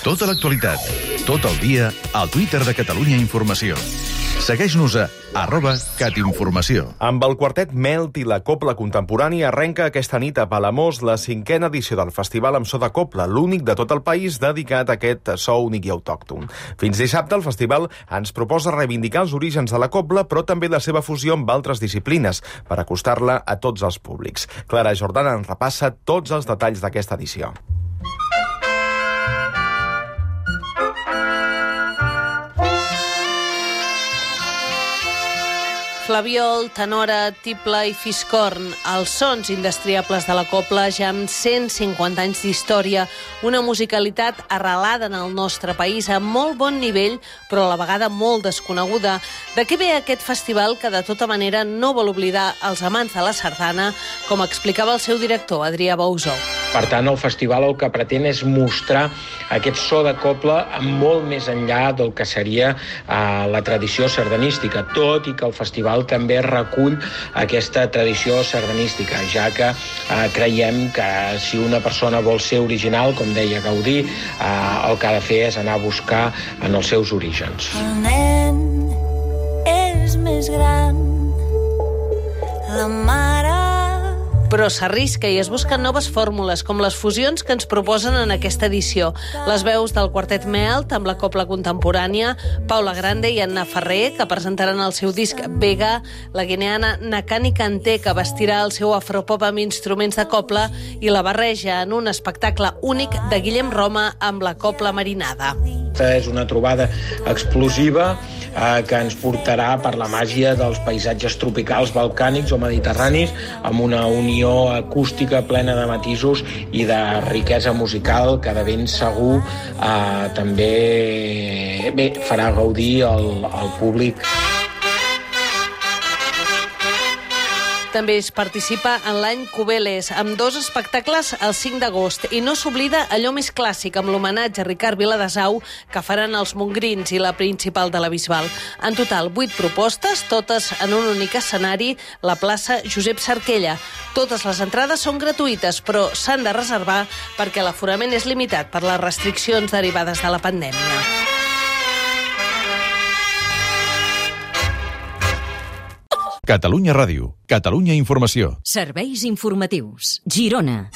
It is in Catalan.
Tota l'actualitat, tot el dia, al Twitter de Catalunya Informació. Segueix-nos a arroba catinformació. Amb el quartet Melt i la Copla Contemporània arrenca aquesta nit a Palamós la cinquena edició del Festival amb so de Copla, l'únic de tot el país dedicat a aquest so únic i autòcton. Fins dissabte el festival ens proposa reivindicar els orígens de la Copla, però també la seva fusió amb altres disciplines, per acostar-la a tots els públics. Clara Jordana en repassa tots els detalls d'aquesta edició. Flaviol, tenora, tiple i fiscorn, els sons indestriables de la copla ja amb 150 anys d'història, una musicalitat arrelada en el nostre país a molt bon nivell, però a la vegada molt desconeguda. De què ve aquest festival que de tota manera no vol oblidar els amants de la sardana, com explicava el seu director, Adrià Bausó. Per tant, el festival el que pretén és mostrar aquest so de copla molt més enllà del que seria eh, la tradició sardanística, tot i que el festival també recull aquesta tradició sardanística, ja que eh, creiem que si una persona vol ser original, com deia Gaudí, eh, el que ha de fer és anar a buscar en els seus orígens. El nen és més gran, però s'arrisca i es busquen noves fórmules, com les fusions que ens proposen en aquesta edició. Les veus del quartet Melt amb la copla contemporània, Paula Grande i Anna Ferrer, que presentaran el seu disc Vega, la guineana Nakani Kanté, que vestirà el seu afropop amb instruments de copla, i la barreja en un espectacle únic de Guillem Roma amb la copla marinada. És una trobada explosiva eh, que ens portarà per la màgia dels paisatges tropicals balcànics o mediterranis amb una unió acústica plena de matisos i de riquesa musical que de ben segur eh, també bé, farà gaudir el, el públic. També es participa en l'any Cubeles, amb dos espectacles el 5 d'agost. I no s'oblida allò més clàssic, amb l'homenatge a Ricard Viladesau, que faran els Mongrins i la principal de la Bisbal. En total, vuit propostes, totes en un únic escenari, la plaça Josep Sarquella. Totes les entrades són gratuïtes, però s'han de reservar perquè l'aforament és limitat per les restriccions derivades de la pandèmia. Catalunya Ràdio, Catalunya Informació. Serveis informatius. Girona.